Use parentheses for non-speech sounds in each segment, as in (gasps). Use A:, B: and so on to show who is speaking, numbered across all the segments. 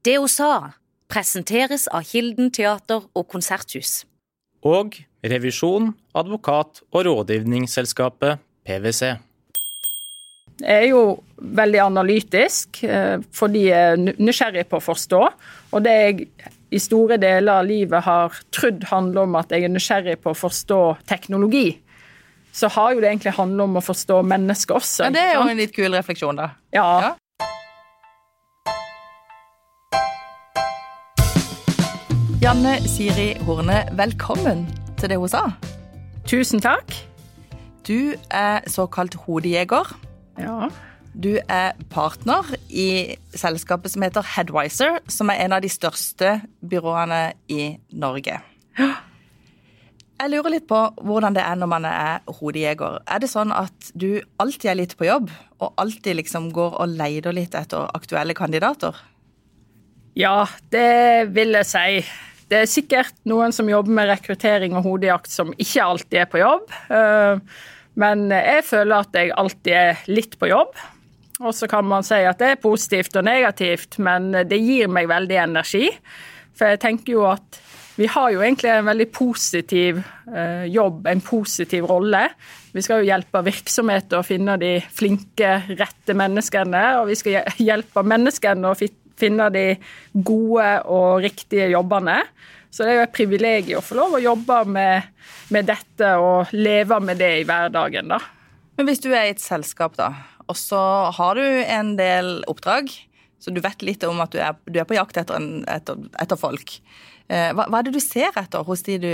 A: Det hun sa, presenteres av Kilden teater og konserthus.
B: Og revisjon, advokat og rådgivningsselskapet PwC.
C: Jeg er jo veldig analytisk eh, fordi jeg er nysgjerrig på å forstå. Og det jeg i store deler av livet har trodd handler om at jeg er nysgjerrig på å forstå teknologi, så har jo det egentlig handlet om å forstå mennesket også.
D: Ja, Det er jo en litt kul refleksjon, da.
C: Ja.
D: Ja. Janne Siri Horne, velkommen til det hun sa.
C: Tusen takk.
D: Du er såkalt hodejeger.
C: Ja.
D: Du er partner i selskapet som heter Headwiser, som er en av de største byråene i Norge. Ja. Jeg lurer litt på hvordan det er når man er hodejeger. Er det sånn at du alltid er litt på jobb, og alltid liksom går og leider litt etter aktuelle kandidater?
C: ja, det vil jeg si. Det er sikkert noen som jobber med rekruttering og hodejakt som ikke alltid er på jobb. Eh, Men jeg føler at jeg alltid er litt på jobb. Og så kan man si at det er positivt og negativt, men det gir meg veldig energi. For jeg tenker jo at vi har jo egentlig en veldig positiv eh, jobb, en positiv rolle. Vi skal jo hjelpe virksomheter å finne de flinke, rette menneskene, og vi skal hjelpe menneskene å finne de gode og riktige jobbene. Så det er jo et privilegium å få lov å jobbe med, med dette og leve med det i hverdagen, da.
D: Men hvis du er i et selskap, da, og så har du en del oppdrag, så du vet litt om at du er, du er på jakt etter, en, etter, etter folk. Eh, Hva, hva er det du ser etter hos de du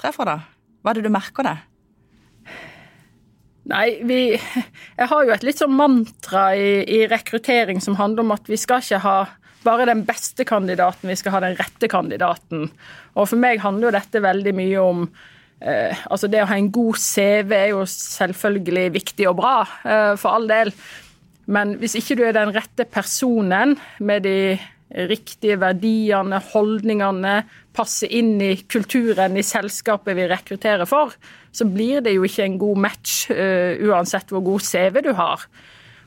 D: treffer, da? Hva er det du merker det?
C: Nei, vi Jeg har jo et litt sånn mantra i, i rekruttering som handler om at vi skal ikke ha bare den beste kandidaten, vi skal ha den rette kandidaten. Og for meg handler jo dette veldig mye om eh, Altså, det å ha en god CV er jo selvfølgelig viktig og bra, eh, for all del. Men hvis ikke du er den rette personen med de riktige verdiene, holdningene, passer inn i kulturen i selskapet vi rekrutterer for, så blir det jo ikke en god match eh, uansett hvor god CV du har.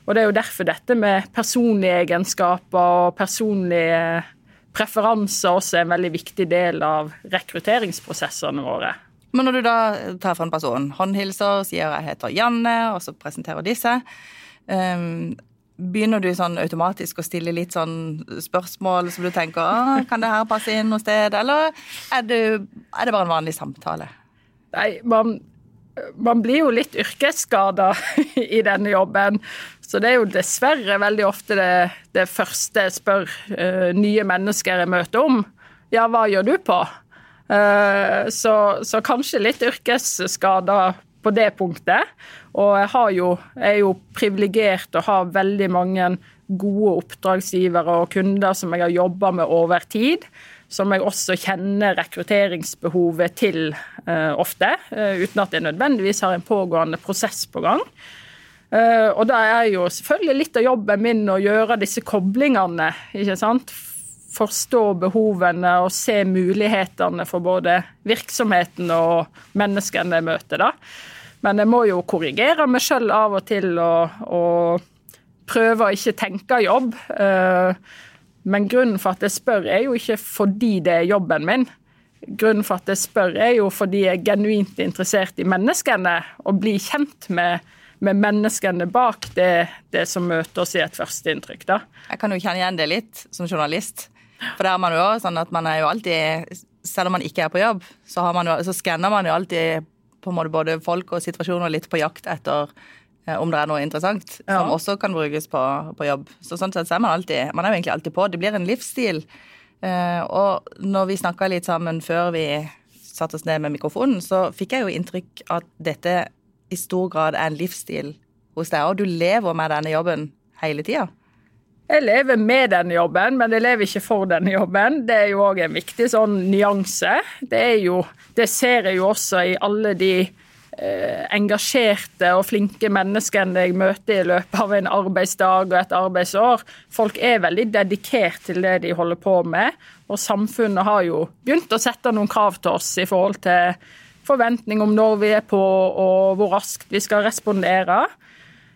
C: Og Det er jo derfor dette med personlige egenskaper og personlige preferanser også er en veldig viktig del av rekrutteringsprosessene våre.
D: Men når du da tar fra en person, håndhilser, sier 'jeg heter Janne', og så presenterer disse, ehm, begynner du sånn automatisk å stille litt sånn spørsmål som du tenker 'kan det her passe inn noe sted', eller er det, er det bare en vanlig samtale?
C: Nei, man, man blir jo litt yrkesskada (laughs) i denne jobben. Så det er jo dessverre veldig ofte det, det første jeg spør uh, nye mennesker jeg møter om. Ja, hva gjør du på? Uh, så, så kanskje litt yrkesskader på det punktet. Og jeg, har jo, jeg er jo privilegert å ha veldig mange gode oppdragsgivere og kunder som jeg har jobba med over tid som jeg også kjenner rekrutteringsbehovet til uh, ofte, uten at jeg nødvendigvis har en pågående prosess på gang. Eh, og da er jo selvfølgelig litt av jobben min å gjøre disse koblingene. ikke sant? Forstå behovene og se mulighetene for både virksomheten og menneskene jeg møter. da. Men jeg må jo korrigere meg sjøl av og til og, og prøve å ikke tenke jobb. Eh, men grunnen for at jeg spør, er jo ikke fordi det er jobben min. Grunnen for at jeg spør, er jo fordi jeg er genuint interessert i menneskene, og blir kjent med, med menneskene bak det, det som møter oss i et førsteinntrykk.
D: Jeg kan jo kjenne igjen det litt som journalist. For der er man jo også sånn at man er jo alltid Selv om man ikke er på jobb, så, har man jo, så skanner man jo alltid på en måte både folk og situasjoner litt på jakt etter eh, om det er noe interessant
C: Ja.
D: som også kan brukes på, på jobb. Så sånn sett så er man alltid Man er jo egentlig alltid på. Det blir en livsstil. Eh, og når vi snakka litt sammen før vi satte oss ned med mikrofonen, så fikk jeg jo inntrykk at dette i stor grad er en livsstil hos deg, og du lever med denne jobben hele tida.
C: Jeg lever med denne jobben, men jeg lever ikke for denne jobben. Det er jo òg en viktig sånn nyanse. Det, jo, det ser jeg jo også i alle de eh, engasjerte og flinke menneskene jeg møter i løpet av en arbeidsdag og et arbeidsår. Folk er veldig dedikert til det de holder på med, og samfunnet har jo begynt å sette noen krav til oss i forhold til forventning om når vi er på og hvor raskt vi skal respondere.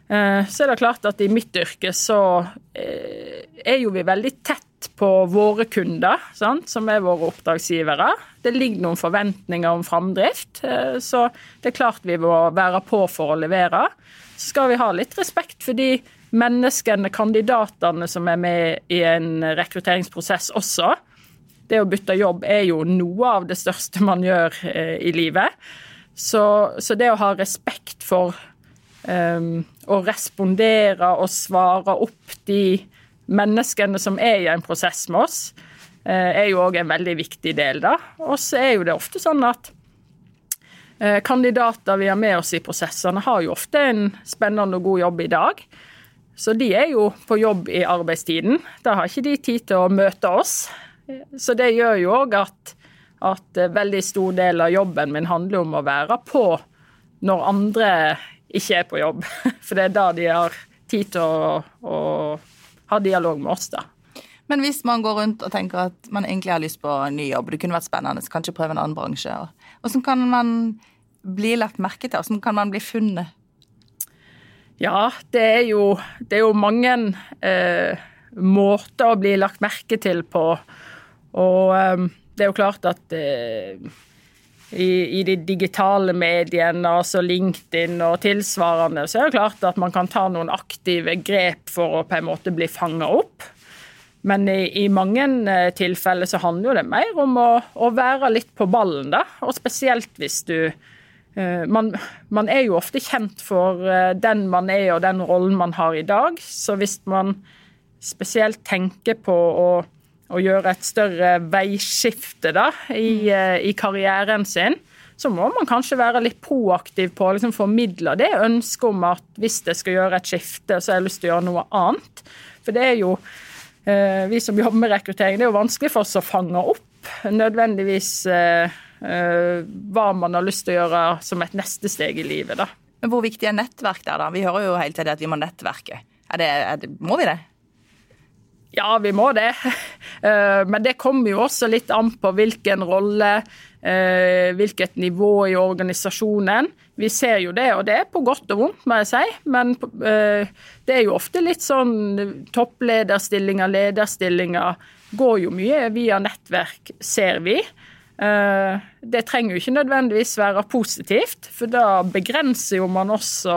C: Eh, Så er det klart at i mitt yrke så eh, er jo vi veldig tett på våre kunder, sant, som er våre oppdragsgivere. Det ligger noen forventninger om framdrift, eh, så det er klart vi må være på for å levere. Så skal vi ha litt respekt for de menneskene, kandidatene som er med i en rekrutteringsprosess også. Det å bytte jobb er jo noe av det største man gjør eh, i livet. Så, så det å ha respekt for um, å respondere og svare opp de menneskene som er i en prosess med oss, eh, er jo òg en veldig viktig del. da. Og så er jo det ofte sånn at eh, kandidater vi har med oss i prosessene, har jo ofte en spennende og god jobb i dag. Så de er jo på jobb i arbeidstiden. Da har ikke de tid til å møte oss. Så det gjør jo òg at at veldig stor del av jobben min handler om å være på når andre ikke er på jobb. (laughs) For det er da de har tid til å, å ha dialog med oss, da.
D: Men hvis man går rundt og tenker at man egentlig har lyst på en ny jobb, det kunne vært spennende, så kanskje prøve en annen bransje, hvordan kan man bli lagt merke til? Hvordan kan man bli funnet?
C: Ja, det er jo, det er jo mange eh, måter å bli lagt merke til på. Og um, det er jo klart at uh, i, i, de digitale mediene, altså LinkedIn og tilsvarende, så er det klart at man kan ta noen aktive grep for å på en måte bli fanga opp. Men i, i, mange eh, tilfeller så handler jo det mer om å, å, være litt på ballen, da. Og spesielt hvis du eh, man, man, er jo ofte kjent for den man er og den rollen man har i dag. Så hvis man spesielt tenker på å å gjøre et større veiskifte da, i, eh, i, karrieren sin, så må man kanskje være litt proaktiv på å liksom formidle det ønsket om at hvis jeg skal gjøre et skifte, så har jeg lyst til å gjøre noe annet. For det er jo, eh, vi som jobber med rekruttering, det er jo vanskelig for oss å fange opp nødvendigvis eh, hva man har lyst til å gjøre som et neste steg i livet. da.
D: Men Hvor viktig er nettverk der, da? Vi hører jo hele tiden at vi må nettverke. Er det, er det, må vi det?
C: Ja, vi må det. (laughs) Eh, men det kommer jo også litt an på hvilken rolle, eh, hvilket nivå i organisasjonen. Vi ser jo det, og det er på godt og vondt, må jeg si. Men eh, det er jo ofte litt sånn topplederstillinger, lederstillinger går jo mye via nettverk, ser vi. Det trenger jo ikke nødvendigvis være positivt, for da begrenser jo man også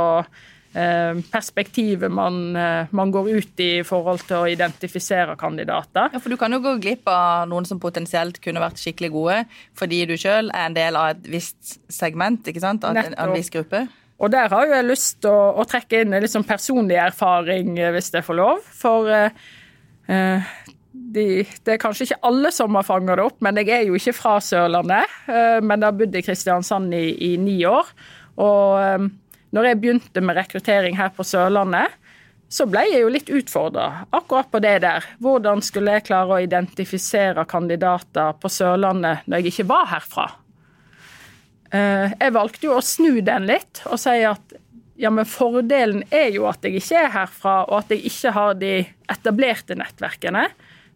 C: perspektivet man, eh, man, går ut i i forhold til å identifisere kandidater.
D: Ja, for Du kan jo gå glipp av noen som potensielt kunne vært skikkelig gode, fordi du sjøl er en del av et visst segment, ikke sant? Av en, en viss gruppe.
C: Og der har jo jeg lyst til å, å, trekke inn en sånn personlig erfaring, eh, hvis jeg får lov. For uh, de, det er kanskje ikke alle som har fanga det opp, men jeg er jo ikke fra Sørlandet. Uh, men jeg har bodd i Kristiansand i, i ni år. Og um, når jeg begynte med rekruttering her på Sørlandet, så ble jeg jo litt utfordra akkurat på det der. Hvordan skulle jeg klare å identifisere kandidater på Sørlandet når jeg ikke var herfra? Eh, jeg valgte jo å snu den litt og si at ja, men fordelen er jo at jeg ikke er herfra, og at jeg ikke har de etablerte nettverkene.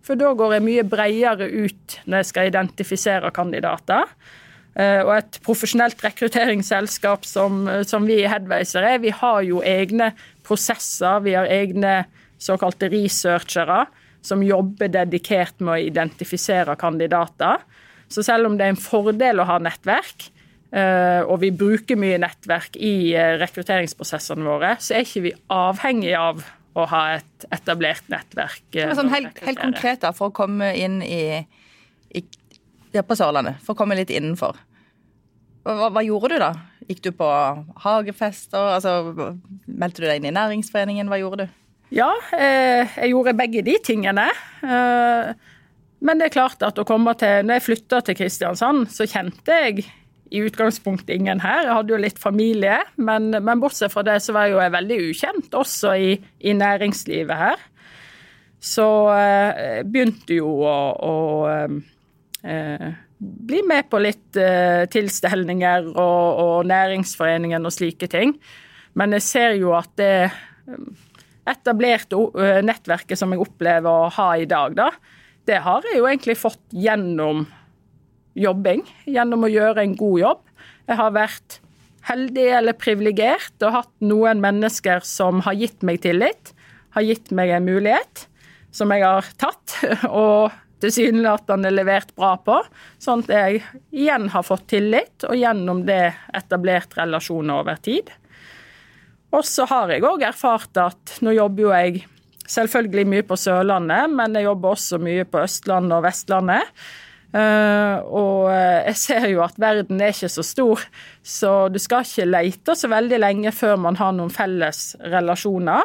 C: For da går jeg mye bredere ut når jeg skal identifisere kandidater. Eh, og et profesjonelt rekrutteringsselskap som, som vi i Headwayser er, vi har jo egne prosesser. Vi har egne såkalte researchere som jobber dedikert med å identifisere kandidater. Så selv om det er en fordel å ha nettverk, eh, og vi bruker mye nettverk i eh, rekrutteringsprosessene våre, så er ikke vi avhengig av å ha et etablert nettverk.
D: Sånn helt, helt, konkret, da, for å komme inn i, i ja, på Sørlandet, for å komme litt innenfor. Hva, hva, gjorde du da? Gikk du på hagefester? Altså, meldte du deg inn i næringsforeningen? Hva gjorde du?
C: Ja, eh, jeg gjorde begge de tingene. Eh, men det er klart at å komme til Når jeg flytta til Kristiansand, så kjente jeg i utgangspunktet ingen her. Jeg hadde jo litt familie, men, men bortsett fra det så var jeg jo veldig ukjent også i, i næringslivet her. Så jeg eh, begynte jo å, å eh, bli med på litt eh, tilstelninger og, og, næringsforeningen og slike ting. Men jeg ser jo at det eh, etablerte uh, nettverket som jeg opplever å ha i dag, da, det har jeg jo egentlig fått gjennom jobbing. Gjennom å gjøre en god jobb. Jeg har vært heldig eller privilegert og hatt noen mennesker som har gitt meg tillit, har gitt meg en mulighet. som jeg har tatt, (laughs) og tilsynelatende levert bra på. Sånn at jeg igjen har fått tillit, og gjennom det etablert relasjoner over tid. Og så har jeg òg erfart at nå jobber jo jeg selvfølgelig mye på Sørlandet, men jeg jobber også mye på Østlandet og Vestlandet. Uh, og jeg ser jo at verden er ikke så stor, så du skal ikke lete så veldig lenge før man har noen felles relasjoner.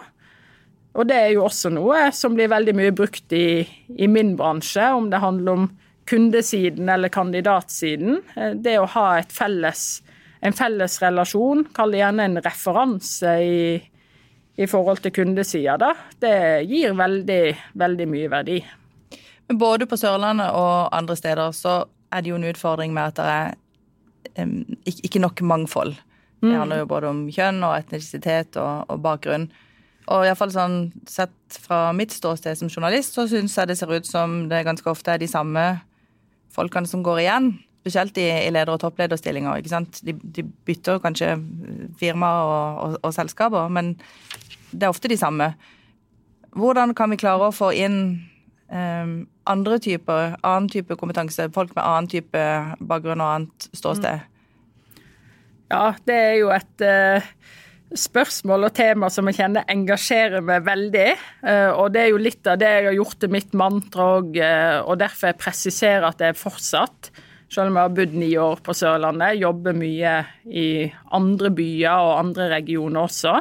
C: Og det er jo også noe som blir veldig mye brukt i, i min bransje, om det handler om kundesiden eller kandidatsiden. Uh, det å ha felles, en felles relasjon, kall det gjerne en referanse i, i forhold til kundesida, det gir veldig, veldig mye verdi.
D: Både på Sørlandet og andre steder så er det jo en utfordring med at det er um, ikke nok mangfold. Det mm. handler jo både om kjønn og etnisitet og, og bakgrunn. Og iallfall sånn sett fra mitt ståsted som journalist, så syns jeg det ser ut som det ganske ofte er de samme folkene som går igjen. Spesielt i, i leder- og topplederstillinger. ikke sant? De, de bytter kanskje firma og, og, og selskaper, men det er ofte de samme. Hvordan kan vi klare å få inn um, andre typer, annen type kompetanse, folk med annen type bakgrunn og annet ståsted?
C: Ja, det er jo et uh, spørsmål og tema som jeg kjenner engasjerer meg veldig. Uh, og det er jo litt av det jeg har gjort til mitt mantra òg, uh, og derfor jeg presiserer at er fortsatt. Selv om jeg har bodd ni år på Sørlandet, jobber mye i andre byer og andre regioner også.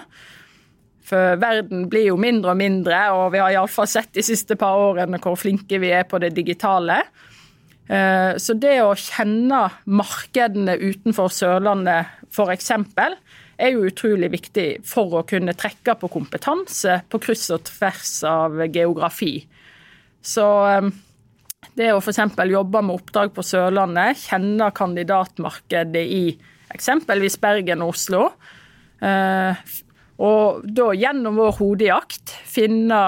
C: For verden blir jo mindre og mindre, og vi har iallfall sett de siste par årene hvor flinke vi er på det digitale. Eh, så det å kjenne markedene utenfor Sørlandet f.eks. er jo utrolig viktig for å kunne trekke på kompetanse på kryss og tvers av geografi. Så eh, det å f.eks. jobbe med oppdrag på Sørlandet, kjenne kandidatmarkedet i eksempelvis Bergen og Oslo, eh, og da gjennom vår hodejakt finne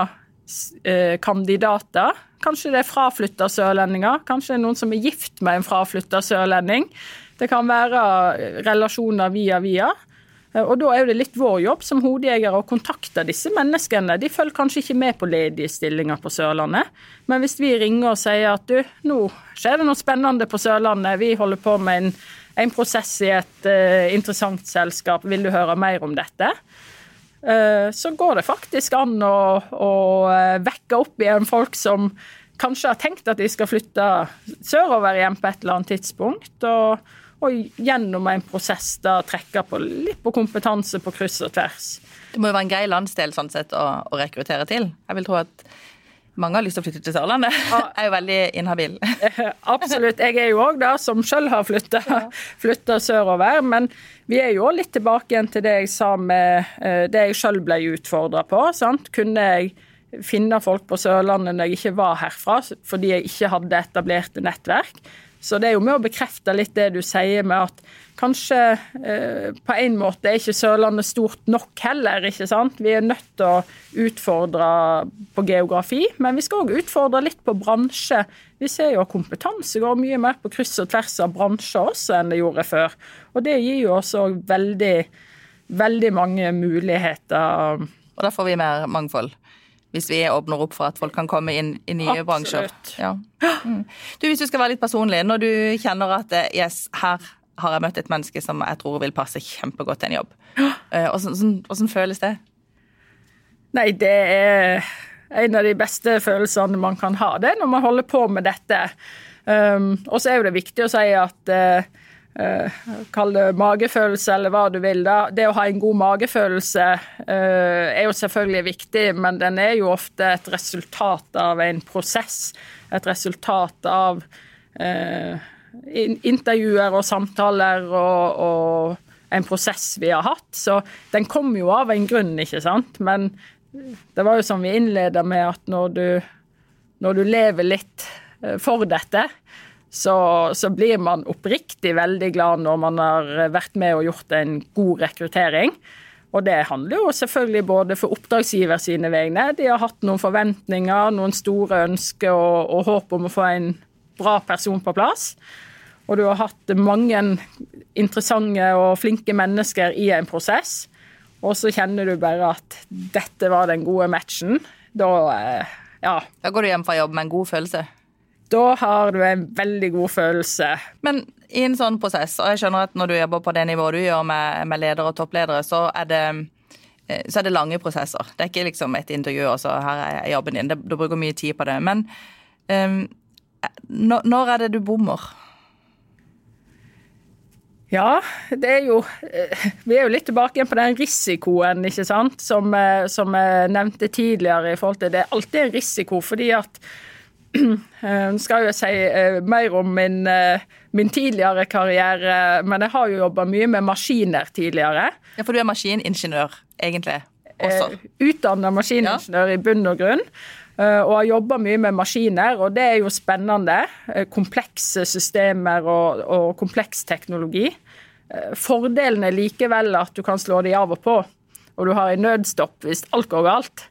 C: eh, kandidater. Kanskje det er fraflytta sørlendinger, kanskje det er noen som er gift med en fraflytta sørlending. Det kan være relasjoner via via. Eh, og Da er det litt vår jobb som hodejegere å kontakte disse menneskene. De følger kanskje ikke med på ledige stillinger på Sørlandet, men hvis vi ringer og sier at du, nå skjer det noe spennende på Sørlandet, vi holder på med en, en prosess i et uh, interessant selskap, vil du høre mer om dette? Eh, så går det faktisk an å, å vekke opp igjen folk som kanskje har tenkt at de skal flytte sørover igjen på et eller annet tidspunkt. og, og gjennom en prosess da trekke på litt på kompetanse på kryss og tvers.
D: Det må jo være en grei landsdel sånn sett å, å rekruttere til. Jeg vil tro at mange har lyst til å flytte til Sørlandet. (laughs) Jeg er jo veldig inhabil.
C: Absolutt. Jeg er jo òg der som sjøl har flytta sørover. Men vi er jo litt tilbake igjen til det jeg sa med eh, det jeg sjøl ble utfordra på. Sant? Kunne jeg finne folk på Sørlandet når jeg ikke var herfra, fordi jeg ikke hadde etablerte nettverk? Så det er jo med å bekrefte litt det du sier med at kanskje eh, på en måte er ikke Sørlandet stort nok heller, ikke sant. Vi er nødt til å utfordre på geografi, men vi skal òg utfordre litt på bransje. Vi ser jo at kompetanse går mye mer på kryss og tvers av bransjer også enn det gjorde før. Og det gir jo også veldig, veldig mange muligheter.
D: Og da får vi mer mangfold? Hvis vi åpner opp for at folk kan komme inn i nye Absolutt. bransjer. Ja. Mm. Du, Hvis du skal være litt personlig, når du kjenner at eh, yes, her har jeg møtt et menneske som jeg tror vil passe kjempegodt til en jobb, (gasps) hvordan, hvordan føles det?
C: Nei, det er en av de beste følelsene man kan ha, det når man holder på med dette. Um, og så er jo det viktig å si at uh, Uh, Kall det magefølelse, eller hva du vil. da. Det å ha en god magefølelse uh, er jo selvfølgelig viktig, men den er jo ofte et resultat av en prosess. Et resultat av uh, intervjuer og samtaler og, og, en prosess vi har hatt. Så den kommer jo av en grunn, ikke sant. Men det var jo som vi innleda med, at når du, når du lever litt for dette, så, så, blir man oppriktig veldig glad når man har vært med og gjort en god rekruttering. Og det handler jo selvfølgelig både for oppdragsgiver sine vegne. De har hatt noen forventninger, noen store ønsker og, og håp om å få en bra person på plass. Og du har hatt mange interessante og flinke mennesker i en prosess. Og så kjenner du bare at dette var den gode matchen. Da, eh, ja,
D: Da går du hjem fra jobb med en god følelse.
C: Da har du en veldig god følelse.
D: Men i en sånn prosess, og jeg skjønner at når du jobber på det nivået du gjør med, med ledere og toppledere, så er det eh, så er det lange prosesser. Det er ikke liksom et intervju, og så her er jobben din. Du bruker mye tid på det. Men um, når, er det du bommer?
C: Ja, det er jo eh, Vi er jo litt tilbake igjen på den risikoen, ikke sant, som, eh, som jeg nevnte tidligere i forhold til Det er alltid en risiko, fordi at (clears throat) Nå skal jeg si eh, mer om min, min tidligere karriere, men jeg har jo jobba mye med maskiner tidligere.
D: Ja, For du er maskiningeniør, egentlig? Også.
C: Utdanna maskiningeniør ja. i bunn og grunn. Og har jobba mye med maskiner, og det er jo spennende. Komplekse systemer og, og kompleks teknologi. Fordelen er likevel at du kan slå de av og på, og du har en nødstopp hvis alt går galt.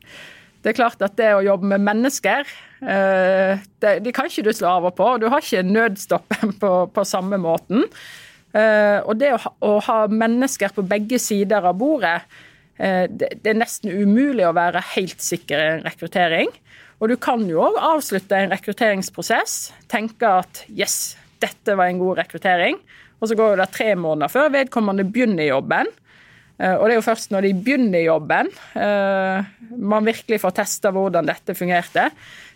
C: Det er klart at det å jobbe med mennesker, de kan ikke du slå av og på. Du har ikke nødstoppen på, på samme måten. Og det å ha, å ha mennesker på begge sider av bordet, det, det er nesten umulig å være helt sikker i en rekruttering. Og du kan jo òg avslutte en rekrutteringsprosess, tenke at yes, dette var en god rekruttering, og så går det tre måneder før vedkommende begynner jobben. Eh, og det er jo først når de begynner jobben eh, man virkelig får testa hvordan dette fungerte.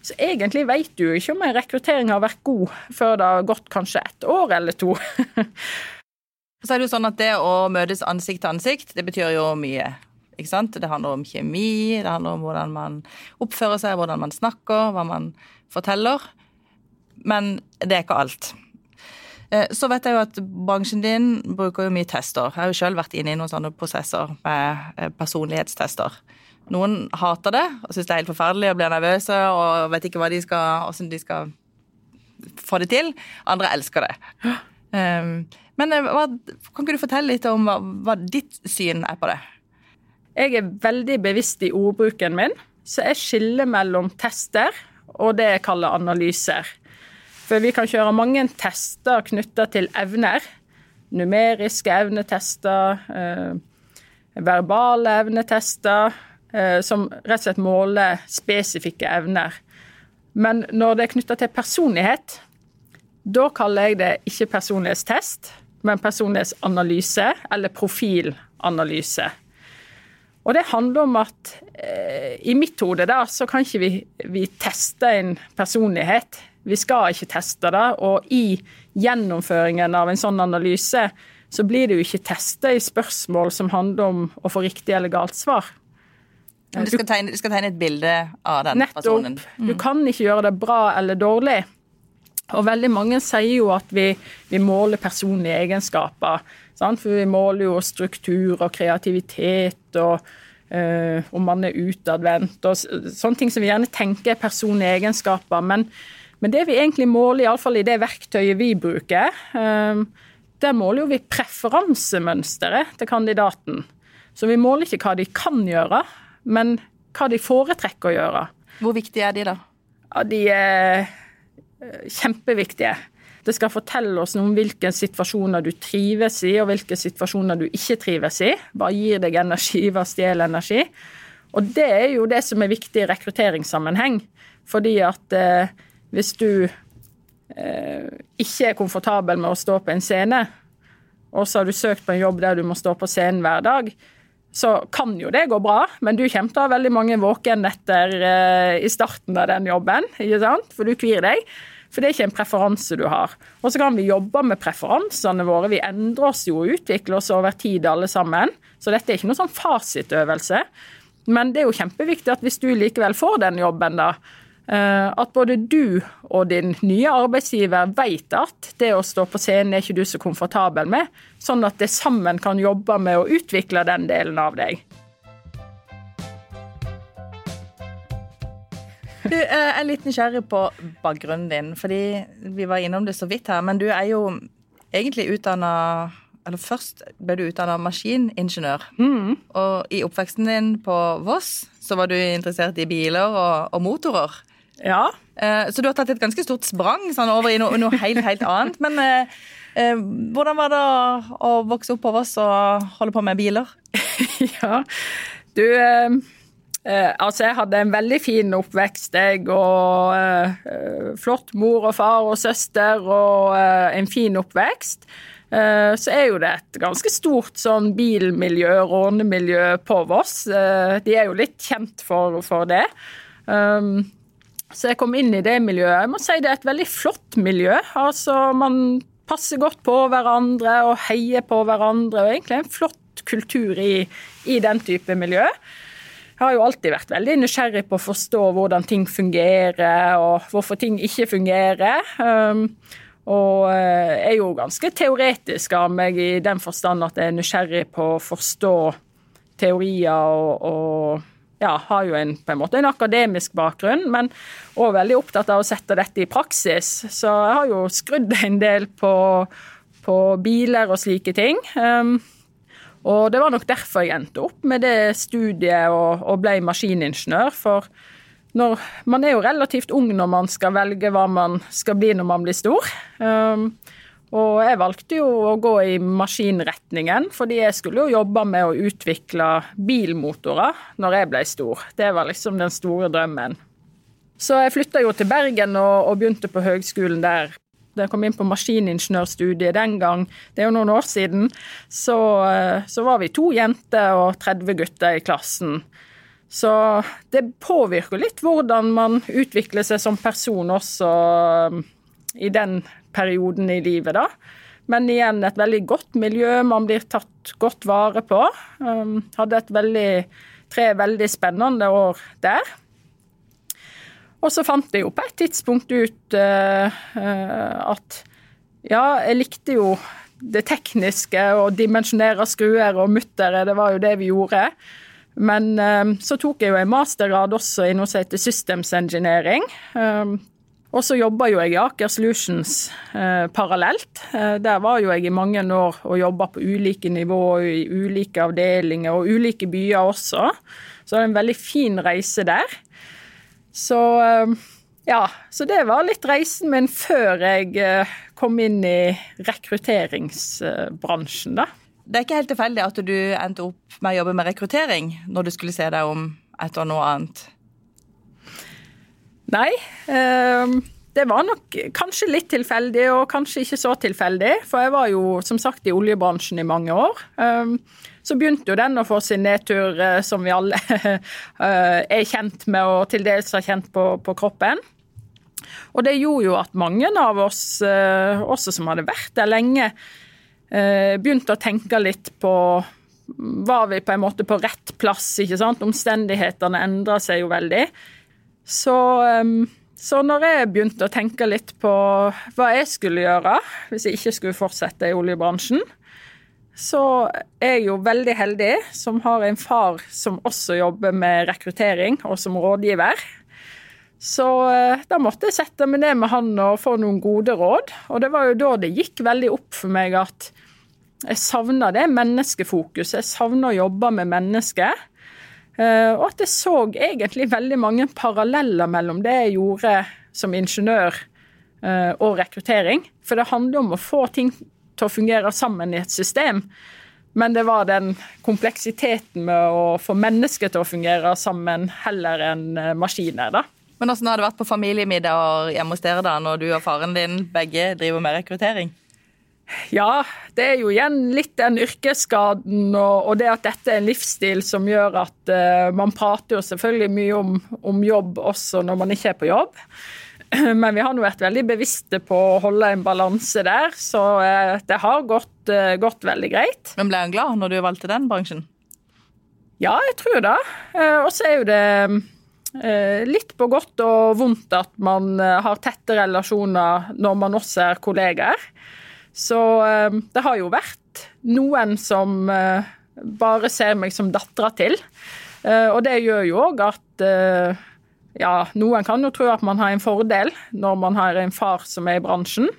C: Så egentlig vet du ikke om en rekruttering har vært god før det har gått kanskje et år eller to. (laughs)
D: så er det jo sånn at det å møtes ansikt til ansikt, det betyr jo mye. Ikke sant? Det handler om kjemi, det handler om hvordan man oppfører seg, hvordan man snakker, hva man forteller. Men det er ikke alt. Eh, så vet jeg jo at bransjen din bruker jo mye tester. Jeg har jo sjøl vært inne i noen sånne prosesser med eh, personlighetstester. Noen hater det og syns det er helt forferdelig og blir nervøse og vet ikke hva de skal, hvordan de skal få det til. Andre elsker det. Um, men eh, hva, kan ikke du fortelle litt om hva, hva ditt syn er på det?
C: Jeg er veldig bevisst i ordbruken min, så jeg skiller mellom tester og det jeg kaller analyser. For vi kan kjøre mange tester knytta til evner. Numeriske evnetester, eh, verbale evnetester, som rett og slett måler spesifikke evner. Men når det er knytta til personlighet, da kaller jeg det ikke personlighetstest, men personlighetsanalyse eller profilanalyse. Og det handler om at eh, i mitt hode da, så kan ikke vi, vi teste en personlighet. Vi skal ikke teste det. Og i gjennomføringen av en sånn analyse så blir det jo ikke testa i spørsmål som handler om å få riktig eller galt svar.
D: Du skal, tegne, du skal tegne et bilde av den
C: Nettopp.
D: personen?
C: Mm. Du kan ikke gjøre det bra eller dårlig. Og veldig mange sier jo at vi, vi måler personlige egenskaper. Sant? For vi måler jo struktur og kreativitet og øh, om man er utadvendt og sånne ting som vi gjerne tenker er personlige egenskaper. Men men det vi egentlig måler, iallfall i det verktøyet vi bruker, ehm, der måler jo vi preferansemønsteret til kandidaten. Så vi måler ikke hva de kan gjøre, men hva de foretrekker å gjøre.
D: Hvor viktige er de, da?
C: Ja, De er eh, kjempeviktige. Det skal fortelle oss noe om hvilke situasjoner du trives i, og hvilke situasjoner du ikke trives i. Hva gir deg energi, hva stjeler energi? Og det er jo det som er viktig i rekrutteringssammenheng. Fordi at eh, hvis du eh, ikke er komfortabel med å stå på en scene, og så har du søkt på en jobb der du må stå på scenen hver dag, så kan jo det gå bra, men du kommer til å ha veldig mange våkennetter eh, i starten av den jobben, ikke sant? for du kvir deg. For det er ikke en preferanse du har. Og så kan vi jobbe med preferansene våre. Vi endrer oss jo og utvikler oss over tid alle sammen. Så dette er ikke noen sånn fasitøvelse. Men det er jo kjempeviktig at hvis du likevel får den jobben, da, at både du og din nye arbeidsgiver vet at det å stå på scenen er ikke du så komfortabel med, sånn at det sammen kan jobbe med å utvikle den delen av deg.
D: Du eh, jeg er litt nysgjerrig på bakgrunnen din, fordi vi var innom det så vidt her. Men du er jo egentlig utdanna Eller først ble du utdanna maskiningeniør. Mm. Og i oppveksten din på Voss så var du interessert i biler og, og motorer.
C: Ja.
D: Eh, så du har tatt et ganske stort sprang sånn, over i noe, noe helt, helt annet. Men eh, eh, hvordan var det å, vokse opp over oss og holde på med biler? (laughs)
C: ja, du eh, Eh, altså, jeg hadde en veldig fin oppvekst, jeg, og eh, flott mor og far og søster, og en fin oppvekst. Så er jo det et ganske stort sånn bilmiljø, rånemiljø på Voss. De er jo litt kjent for, for det. Um, så jeg kom inn i det miljøet. Jeg må si det er et veldig flott miljø. Altså, man passer godt på hverandre og heier på hverandre, og egentlig en flott kultur i, i den type miljø. Jeg har jo alltid vært veldig nysgjerrig på å forstå hvordan ting fungerer, og hvorfor ting ikke fungerer. Um, og eh, er jo ganske teoretisk av meg i den forstand at jeg er nysgjerrig på å forstå teorier og, og ja, har jo en, på en måte en akademisk bakgrunn, men òg veldig opptatt av å sette dette i praksis. Så jeg har jo skrudd en del på, på biler og slike ting. Um, og det var nok derfor jeg endte opp med det studiet og, og ble maskiningeniør. For når, man er jo relativt ung når man skal velge hva man skal bli når man blir stor. Um, og jeg valgte jo å gå i maskinretningen, fordi jeg skulle jo jobbe med å utvikle bilmotorer når jeg ble stor. Det var liksom den store drømmen. Så jeg flytta jo til Bergen og, og begynte på høgskolen der da jeg kom inn på maskiningeniørstudiet den gang, det er jo noen år siden, så, eh, så var vi to jenter og 30 gutter i klassen. Så det påvirker litt hvordan man utvikler seg som person også eh, i den perioden i livet, da. Men igjen et veldig godt miljø, man blir tatt godt vare på. Um, hadde et veldig, tre veldig spennende år der. Og så fant jeg jo på et tidspunkt ut uh, at ja, jeg likte jo det tekniske og dimensjonere skruer og muttere, det var jo det vi gjorde. Men um, så tok jeg jo en mastergrad også i noe som heter Systems Engineering. Um, og så jobba jo jeg i Aker Solutions eh, parallelt. Eh, der var jo jeg i mange år og jobba på ulike nivåer, i ulike avdelinger og ulike byer også. Så det var en veldig fin reise der. Så eh, ja, så det var litt reisen min før jeg eh, kom inn i rekrutteringsbransjen, da.
D: Det er ikke helt tilfeldig at du endte opp med å jobbe med rekruttering når du skulle se deg om etter noe annet?
C: Nei. Eh, det var nok kanskje litt tilfeldig, og kanskje ikke så tilfeldig. For jeg var jo som sagt i oljebransjen i mange år. Så begynte jo den å få sin nedtur, eh, som vi alle (laughs) eh, er kjent med og til dels har kjent på, på kroppen. Og det gjorde jo at mange av oss, eh, også som hadde vært der lenge, begynte å tenke litt på Var vi på en måte på rett plass, ikke sant? Omstendighetene endra seg jo veldig. Så, så når jeg begynte å tenke litt på hva jeg skulle gjøre hvis jeg ikke skulle fortsette i oljebransjen, så er jeg jo veldig heldig som har en far som også jobber med rekruttering og som rådgiver. Så eh, da måtte jeg sette meg ned med han og få noen gode råd. Og det var jo da det gikk veldig opp for meg at jeg savna det menneskefokuset. Jeg savna å jobbe med mennesker. Eh, og at jeg så egentlig veldig mange paralleller mellom det jeg gjorde som ingeniør eh, og rekruttering. For det handler om å få ting til å fungere sammen i et system. Men det var den kompleksiteten med å få mennesker til å fungere sammen heller enn eh, maskiner. da.
D: Men Hvordan har det vært på familiemiddag hjemme hos dere da, når du og faren din begge driver med rekruttering?
C: Ja, det er jo igjen litt den yrkesskaden og, og det at dette er en livsstil som gjør at uh, man prater jo selvfølgelig mye om, om jobb også når man ikke er på jobb. (clears throat) Men vi har nå vært veldig bevisste på å holde en balanse der, så uh, det har gått, uh, gått veldig greit.
D: Men ble han glad når du valgte den bransjen?
C: Ja, jeg tror det. Og så er jo det litt på godt og vondt at man har tette relasjoner når man også er kollegaer. Så det har jo vært noen som bare ser meg som dattera til. Og det gjør jo òg at ja, noen kan jo tro at man har en fordel når man har en far som er i bransjen.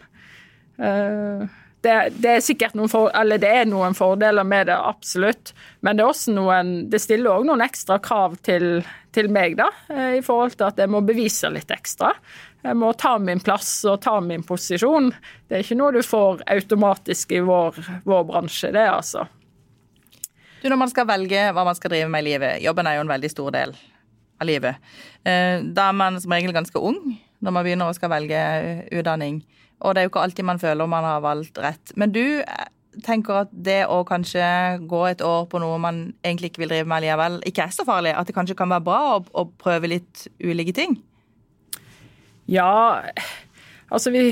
C: Eh, det, det, er sikkert noen, for, det er noen fordeler med det, absolutt. Men det, noen, det stiller òg noen ekstra krav til, til, meg, da. Eh, I forhold til at jeg må bevise litt ekstra. Jeg må ta min plass og ta min posisjon. Det er ikke noe du får automatisk i vår, vår bransje, det, altså.
D: Du, Når man skal velge hva man skal drive med i livet, jobben er jo en veldig stor del av livet. Eh, da er man som regel ganske ung når man begynner å skal velge utdanning. Og det er jo ikke alltid man føler man har valgt rett. Men du eh, tenker at det å kanskje gå et år på noe man egentlig ikke vil drive med likevel, ikke er så farlig? At det kanskje kan være bra å, å prøve litt ulike ting?
C: Ja, altså vi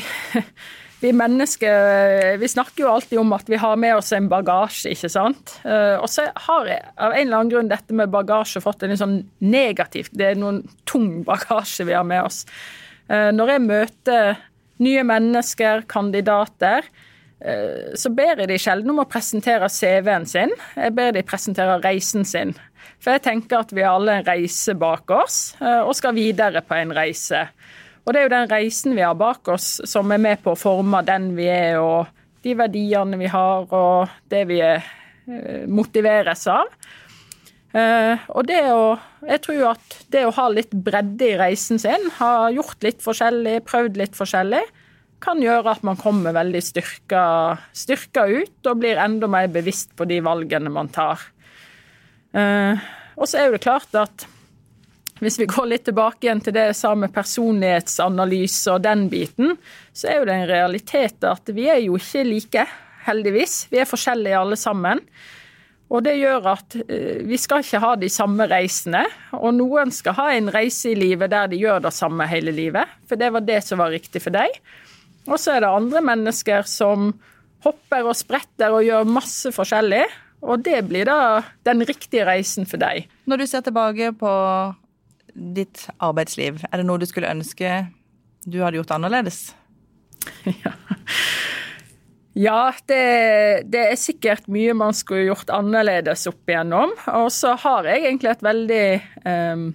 C: vi mennesker vi snakker jo alltid om at vi har med oss en bagasje, ikke sant. Eh, og så har jeg av en eller annen grunn dette med bagasje fått en sånn negativt Det er noen tung bagasje vi har med oss. Eh, når jeg møter nye mennesker, kandidater, eh, så ber jeg de sjelden om å presentere CV-en sin. Jeg ber de presentere reisen sin. For jeg tenker at vi har alle en reise bak oss, og skal videre på en reise. Og det er jo den reisen vi har bak oss som er med på å forme den vi er, og de verdiene vi har, og det vi eh, motiveres av. Uh, og det å Jeg tror jo at det å ha litt bredde i reisen sin, ha gjort litt forskjellig, prøvd litt forskjellig, kan gjøre at man kommer veldig styrka, styrka ut og blir enda mer bevisst på de valgene man tar. Uh, og så er jo det klart at hvis vi går litt tilbake igjen til det jeg sa med personlighetsanalyse og den biten, så er jo det en realitet at vi er jo ikke like, heldigvis. Vi er forskjellige alle sammen. Og det gjør at eh, vi skal ikke ha de samme reisene. Og noen skal ha en reise i livet der de gjør det samme hele livet, for det var det som var riktig for deg. Og så er det andre mennesker som hopper og spretter og gjør masse forskjellig. Og det blir da den riktige reisen for deg.
D: Når du ser tilbake på ditt arbeidsliv? Er det noe du skulle ønske du hadde gjort annerledes? (laughs)
C: Ja, ja det, det, er sikkert mye man skulle gjort annerledes opp igjennom. Og så har jeg egentlig et veldig um,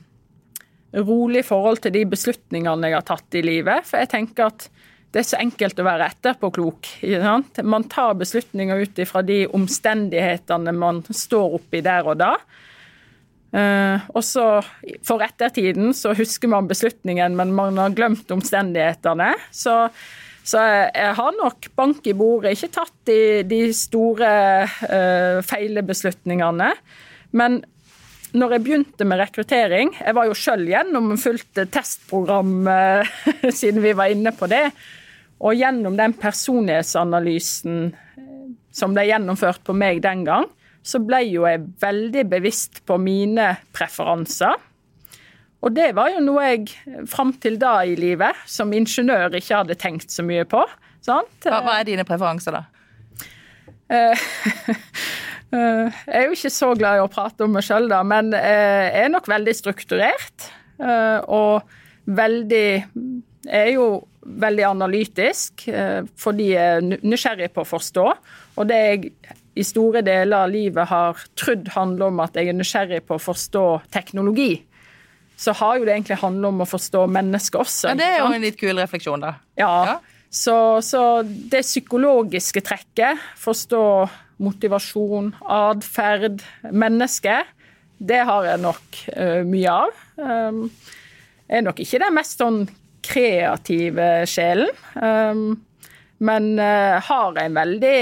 C: rolig forhold til de beslutningene jeg har tatt i livet. For jeg tenker at det er så enkelt å være etterpåklok. Man tar beslutninger ut ifra de omstendighetene man står oppi der og da. Uh, og så For ettertiden så husker man beslutningen, men man har glemt omstendighetene. Så, så jeg, jeg, har nok bank i bordet, ikke tatt de, de store uh, feilbeslutningene. Men når jeg begynte med rekruttering Jeg var jo sjøl gjennom fullt testprogram uh, (laughs) siden vi var inne på det. Og gjennom den personlighetsanalysen som ble gjennomført på meg den gang, så ble jo jeg veldig bevisst på mine preferanser. Og det var jo noe jeg fram til da i livet som ingeniør ikke hadde tenkt så mye på.
D: Hva, hva, er dine preferanser, da?
C: Eh, (laughs) eh, jeg er jo ikke så glad i å prate om meg sjøl, da, men eh, jeg er nok veldig strukturert. Og veldig Jeg er jo veldig analytisk fordi jeg er nysgjerrig på å forstå. Og det jeg i store deler av livet har trodd handler om at jeg er nysgjerrig på å forstå teknologi, så har jo det egentlig handlet om å forstå mennesket også.
D: Ja, Det er jo en litt kul refleksjon, da.
C: Ja. ja. Så, så, det psykologiske trekket, forstå motivasjon, atferd, menneske, det har jeg nok uh, mye av. Um, jeg er nok ikke den mest sånn kreative sjelen. Um, men uh, har en veldig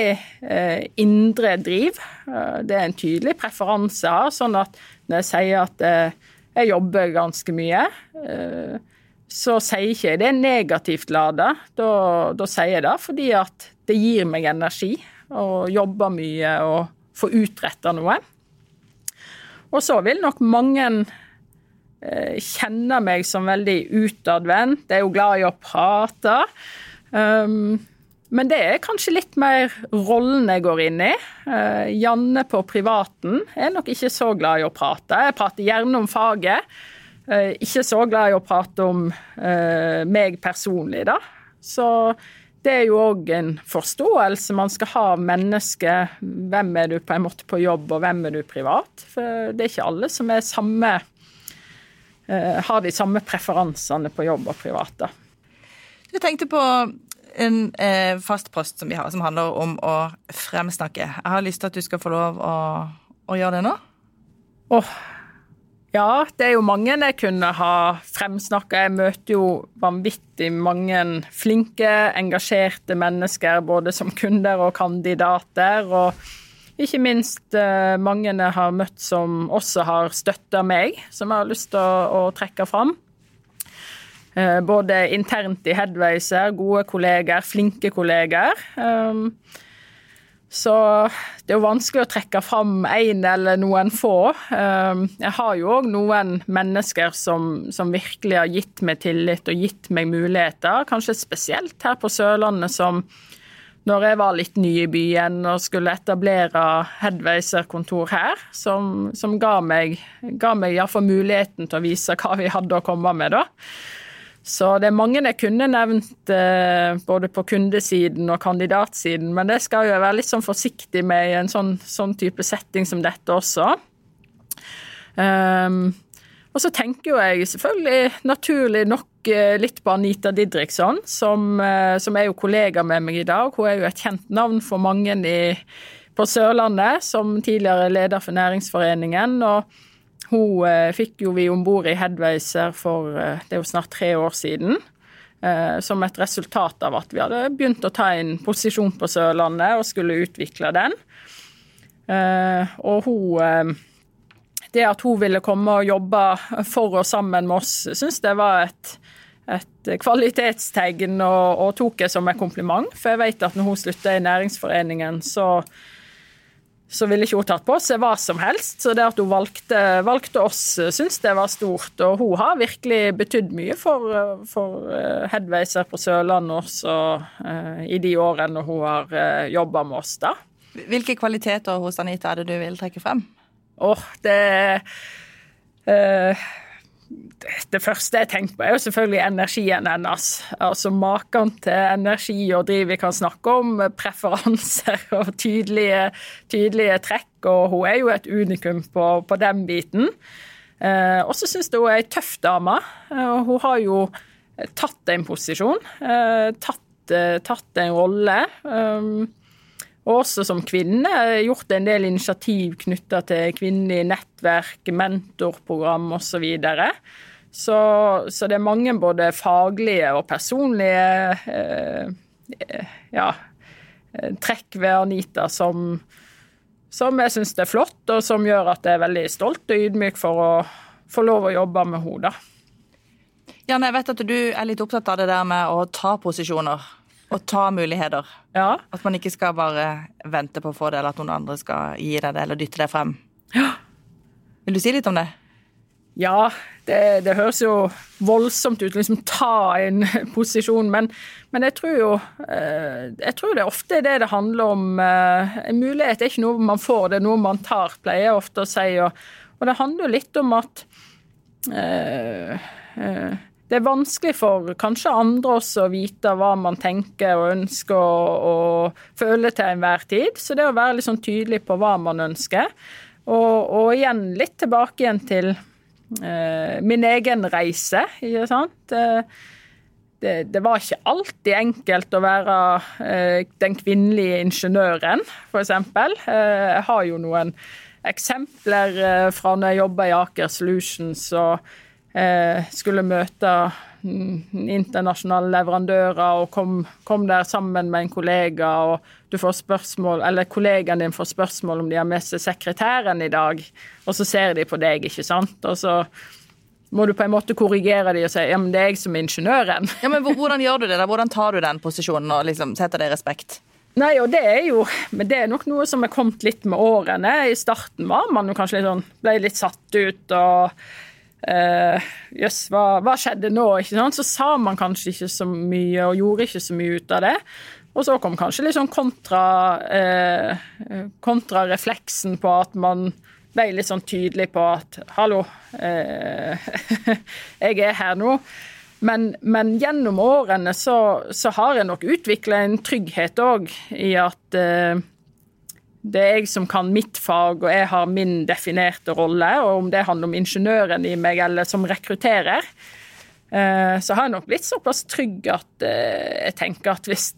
C: uh, indre driv. Uh, det er en tydelig preferanse jeg har. Sånn at når jeg sier at jeg jobber ganske mye, så sier ikke jeg det negativt lada. Da, da, sier jeg det fordi at det gir meg energi å jobbe mye og få utretta noe. Og så vil nok mange kjenne meg som veldig utadvendt. Jeg er jo glad i å prate. Um, men det er kanskje litt mer rollen jeg går inn i. Uh, Janne på privaten er nok ikke så glad i å prate. Jeg prater gjerne om faget. Uh, ikke så glad i å prate om uh, meg personlig, da. Så det er jo òg en forståelse man skal ha av mennesket. Hvem er du på en måte på jobb, og hvem er du privat? For det er ikke alle som er samme har de samme preferansene på jobb og privat. da.
D: Du tenkte på en eh, fast post som vi har, som handler om å fremsnakke. Jeg har lyst til at du skal få lov å, å gjøre det nå.
C: Åh, oh. Ja, det er jo mange jeg kunne ha fremsnakka. Jeg møter jo vanvittig mange flinke, engasjerte mennesker, både som kunder og kandidater. Og ikke minst eh, mange jeg har møtt som også har støtta meg, som jeg har lyst til å, å trekke fram. Eh, både internt i Headwayser, gode kolleger, flinke kolleger. Um, så det er jo vanskelig å trekke fram én eller noen få. Um, jeg har jo òg noen mennesker som, som, virkelig har gitt meg tillit og gitt meg muligheter, kanskje spesielt her på Sørlandet, som når jeg var litt ny i byen og skulle etablere Headwayser-kontor her, som, som, ga meg, meg iallfall muligheten til å vise hva vi hadde å komme med, da. Så det er mange jeg kunne nevnt eh, både på kundesiden og kandidatsiden, men det skal jeg være litt sånn forsiktig med i en sånn, sånn type setting som dette også. Um, og så tenker jeg selvfølgelig naturlig nok eh, litt på Anita Didriksson, som, eh, som, er jo kollega med meg i dag. Hun er jo et kjent navn for mange i, på Sørlandet, som tidligere leder for Næringsforeningen. og hun eh, fikk jo vi om bord i Headwayser for eh, det er jo snart tre år siden. Eh, som et resultat av at vi hadde begynt å ta en posisjon på Sørlandet og skulle utvikle den. Og hun det at hun ville komme og jobbe for og sammen med oss, syns det var et, et kvalitetstegn, og, og, tok det som en kompliment. For jeg vet at når hun slutta i Næringsforeningen, så, så ville ikke hun tatt på seg hva som helst. Så det at hun valgte, valgte oss, syns det var stort. Og hun har virkelig betydd mye for, for Headwayser Headweiser på Sørlandet også uh, i de årene hun har uh, jobba med oss, da.
D: Hvilke kvaliteter hos Anita er det du vil trekke frem?
C: Åh, oh, det uh, det første jeg tenker på, er jo selvfølgelig energien hennes. Altså Maken til energi og driv vi kan snakke om, preferanser (laughs) og tydelige, tydelige trekk. Og hun er jo et unikum på, på den biten. Eh, og så syns jeg hun er ei tøff dame. Eh, hun har jo tatt en posisjon, eh, tatt, eh, tatt en rolle. Um, og også som kvinne gjort en del initiativ knytta til kvinnelige nettverk, mentorprogram osv. Så, så Så det er mange både faglige og personlige eh, ja, trekk ved Anita som, som jeg syns er flott, og som gjør at jeg er veldig stolt og ydmyk for å få lov å jobbe med henne.
D: Janne, jeg vet at du er litt opptatt av det der med å ta posisjoner. Og ta muligheter.
C: Ja.
D: At man ikke skal bare vente på å få det, eller at noen andre skal gi deg det eller dytte det frem.
C: Ja.
D: Vil du si litt om det?
C: Ja, det, det høres jo voldsomt ut, liksom ta en (laughs) posisjon, men, men jeg tror jo eh, Jeg tror det er ofte det det handler om. Eh, en mulighet er ikke noe man får, det er noe man tar, pleier jeg ofte å si. Og, og det handler jo litt om at uh, uh, det er vanskelig for kanskje andre også å vite hva man tenker og ønsker og, og føler til enhver tid. Så det å være litt sånn tydelig på hva man ønsker. Og, og igjen litt tilbake igjen til eh, min egen reise, ikke sant. Eh, det, det, var ikke alltid enkelt å være eh, den kvinnelige ingeniøren, f.eks. Eh, jeg har jo noen eksempler eh, fra når jeg jobba i Aker Solutions. og skulle møte internasjonale leverandører og kom, kom, der sammen med en kollega, og du får spørsmål, eller kollegaen din får spørsmål om de har med seg sekretæren i dag, og så ser de på deg, ikke sant. Og så må du på en måte korrigere de og si ja, men det er jeg som er ingeniøren. (laughs)
D: Ja, men Hvordan gjør du det? da? Hvordan tar du den posisjonen og liksom setter det i respekt?
C: Nei, og det er jo Men det er nok noe som er kommet litt med årene. I starten var man jo kanskje litt sånn Ble litt satt ut og Eh, Jøss, uh, hva, hva, skjedde nå? Så sa man kanskje ikke så mye og gjorde ikke så mye ut av det. Og så kom kanskje litt sånn kontra, uh, kontrarefleksen på at man ble litt sånn tydelig på at hallo, uh, (laughs) jeg er her nå. Men, men gjennom årene så, så, har jeg nok utvikla en trygghet òg i at det er jeg som kan mitt fag, og jeg har min definerte rolle. Og om det handler om ingeniøren i meg eller som rekrutterer, eh, så har jeg nok blitt såpass trygg at eh, jeg tenker at hvis,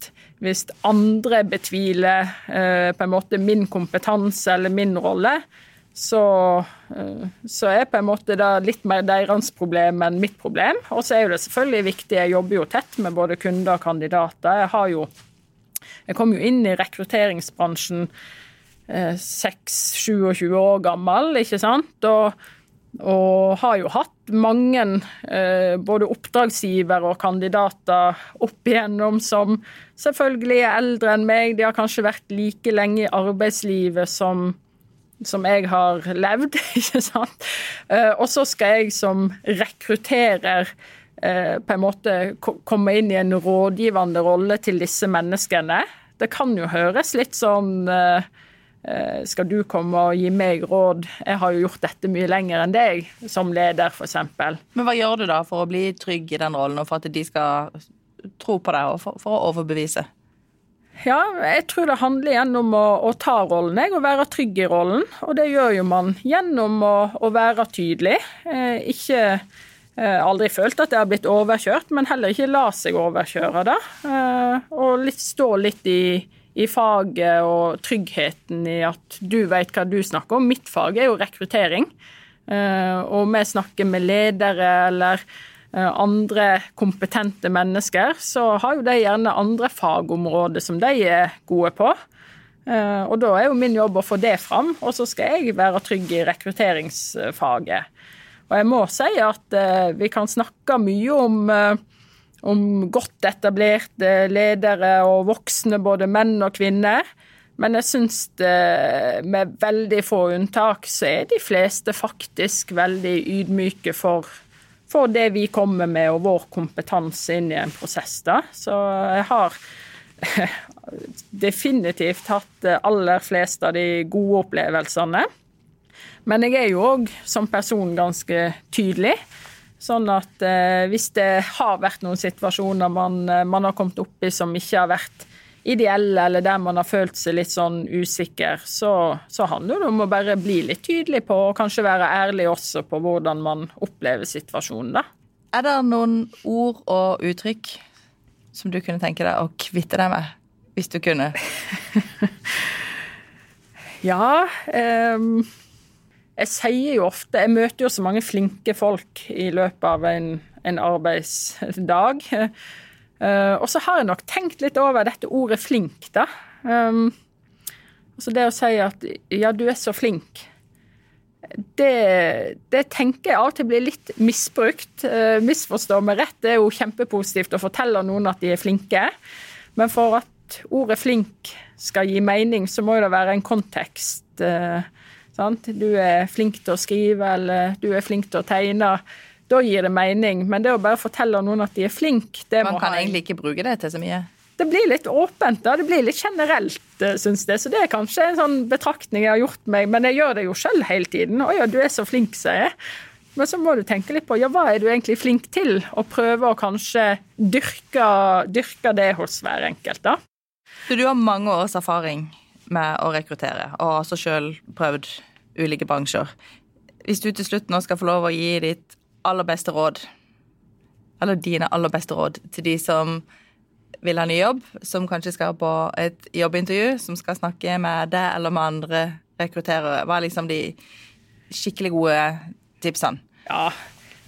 C: hvis andre betviler eh, på en måte min kompetanse eller min rolle, så, så er på en måte det litt mer deres problem enn mitt problem. Og så er jo det selvfølgelig viktig, jeg jobber jo tett med både kunder og kandidater. Jeg har jo jeg kom jo inn i rekrutteringsbransjen 26-27 år gammel, ikke sant. Og, og har jo hatt mange eh, både oppdragsgivere og kandidater opp igjennom som selvfølgelig er eldre enn meg. De har kanskje vært like lenge i arbeidslivet som, som jeg har levd, (laughs) ikke sant. Eh, og så skal jeg som rekrutterer eh, på en måte komme inn i en rådgivende rolle til disse menneskene. Det kan jo høres litt sånn eh, Eh, skal du komme og gi meg råd? Jeg har jo gjort dette mye lenger enn deg som leder, f.eks.
D: Men hva gjør du da for å bli trygg i den rollen, og for at de skal tro på deg, og for, for å overbevise?
C: Ja, jeg tror det handler igjen om å, å ta rollen, jeg, og være trygg i rollen. Og det gjør jo man gjennom å, å være tydelig. Eh, ikke eh, aldri følt at jeg har blitt overkjørt, men heller ikke la seg overkjøre da. Eh, og litt, stå litt i i faget og tryggheten i at du vet hva du snakker om. Mitt fag er jo rekruttering. Eh, og vi snakker med ledere eller eh, andre kompetente mennesker, så har jo de gjerne andre fagområder som de er gode på. Eh, og da er jo min jobb å få det fram, og så skal jeg være trygg i rekrutteringsfaget. Og jeg må si at vi kan snakke mye om om godt etablerte ledere og voksne, både menn og kvinner. Men jeg syns med veldig få unntak så er de fleste faktisk veldig ydmyke for, for det vi kommer med og vår kompetanse inn i en prosess. da. Så jeg har (laughs) definitivt hatt aller flest av de gode opplevelsene. Men jeg er jo òg som person ganske tydelig. Sånn at eh, hvis det har vært noen situasjoner man, eh, man, har kommet opp i som ikke har vært ideelle, eller der man har følt seg litt sånn usikker, så, så handler det om å bare bli litt tydelig på, og kanskje være ærlig også på hvordan man opplever situasjonen, da.
D: Er det noen ord og uttrykk som du kunne tenke deg å kvitte deg med, hvis du kunne? (laughs)
C: ja. Um jeg sier jo ofte Jeg møter jo så mange flinke folk i løpet av en, en arbeidsdag. Uh, (laughs) og så har jeg nok tenkt litt over dette ordet 'flink', da. Um, altså det å si at 'ja, du er så flink', det, det tenker jeg av og til blir litt misbrukt. Uh, misforstå meg rett, det er jo kjempepositivt å fortelle noen at de er flinke. Men for at ordet 'flink' skal gi mening, så må det være en kontekst. Uh, Sant? Du er flink til å skrive, eller du er flink til å tegne. Da gir det mening. Men det å bare fortelle noen at de er flinke
D: Man kan ha... egentlig ikke bruke det til så mye?
C: Det blir litt åpent, da. Det blir litt generelt, eh, syns jeg. Så det er kanskje en sånn betraktning jeg har gjort meg. Men jeg gjør det jo sjøl hele tiden. 'Å ja, du er så flink', sier jeg. Men så må du tenke litt på ja, hva er du egentlig flink til, og prøve å kanskje dyrke, dyrke det hos hver enkelt. da.
D: Så du har mange års erfaring med å rekruttere, og har også sjøl prøvd ulike bransjer. Hvis du til slutt nå skal få lov å gi ditt aller beste råd, eller dine aller beste råd, til de som vil ha ny jobb, som kanskje skal på et jobbintervju, som skal snakke med deg eller med andre rekrutterere, hva er liksom de skikkelig gode tipsene?
C: Ja,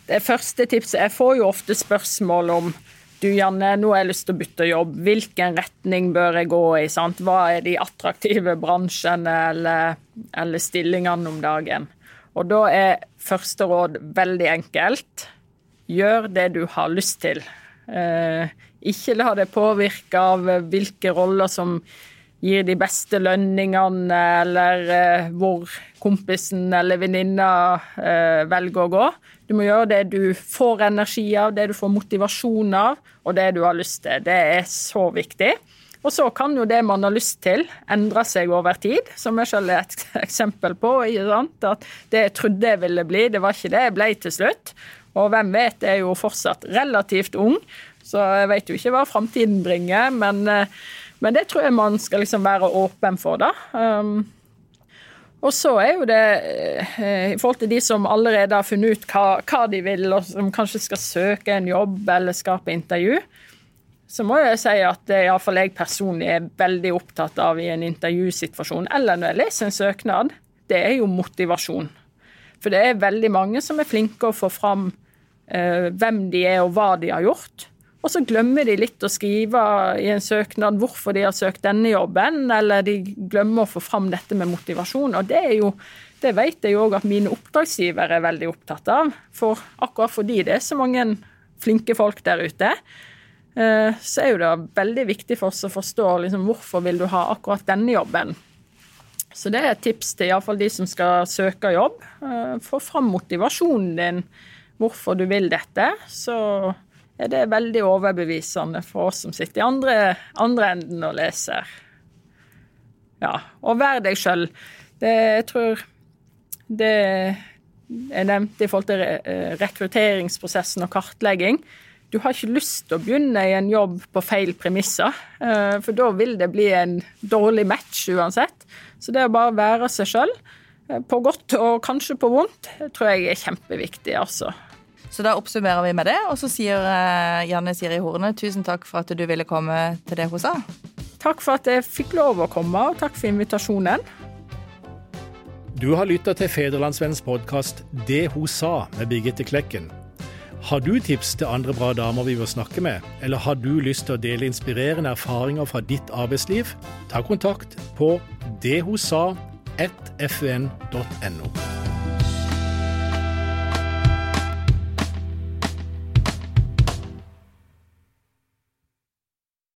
C: det første tipset Jeg får jo ofte spørsmål om du Janne, nå har jeg lyst til å bytte jobb. Hvilken retning bør jeg gå i? Sant? Hva er de attraktive bransjene eller, eller stillingene om dagen? Og da er første råd veldig enkelt. Gjør det du har lyst til. Eh, ikke la det påvirke av hvilke roller som gir de beste lønningene, eller eh, hvor kompisen eller venninna eh, velger å gå. Du må gjøre det du får energi av, det du får motivasjon av, og det du har lyst til. Det er så viktig. Og så kan jo det man har lyst til, endre seg over tid, som jeg selv er et (laughs) eksempel på. At det jeg trodde jeg ville bli, det var ikke det jeg ble til slutt. Og hvem vet, jeg er jo fortsatt relativt ung, så jeg vet jo ikke hva framtiden bringer. Men, eh, men, det tror jeg man skal liksom være åpen for, da. Um, og så er jo det eh, i forhold til de som allerede har funnet ut hva, hva, de vil, og som kanskje skal søke en jobb eller skape intervju, så må jeg si at det iallfall jeg personlig er veldig opptatt av i en intervjusituasjon, eller når jeg leser en søknad, det er jo motivasjon. For det er veldig mange som er flinke å få fram eh, hvem de er og hva de har gjort. Og så glemmer de litt å skrive i en søknad hvorfor de har søkt denne jobben, eller de glemmer å få fram dette med motivasjon. Og det er jo det vet jeg jo òg at mine oppdragsgivere er veldig opptatt av. For akkurat fordi det er så mange flinke folk der ute, eh, så er jo det veldig viktig for oss å forstå liksom, hvorfor vil du ha akkurat denne jobben. Så det er et tips til iallfall de som skal søke jobb. Eh, få fram motivasjonen din, hvorfor du vil dette. Så er det veldig overbevisende for oss som sitter i andre, andre enden og leser. Ja, og vær deg sjøl. Jeg tror det jeg nevnte i forhold til eh, rekrutteringsprosessen og kartlegging. Du har ikke lyst til å begynne i en jobb på feil premisser, eh, for da vil det bli en dårlig match uansett. Så det å bare være seg sjøl, eh, på godt og kanskje på vondt, tror jeg er kjempeviktig, altså.
D: Så da oppsummerer vi med det, og så sier uh, Janne Siri Horne tusen takk for at du ville komme til det hun sa.
C: Takk for at jeg fikk lov å komme, og takk for invitasjonen.
E: Du har lytta til Federlandsvennens podkast 'Det hun sa' med Birgitte Klekken. Har du tips til andre bra damer vi vil snakke med, eller har du lyst til å dele inspirerende erfaringer fra ditt arbeidsliv? Ta kontakt på dethosa1fun.no.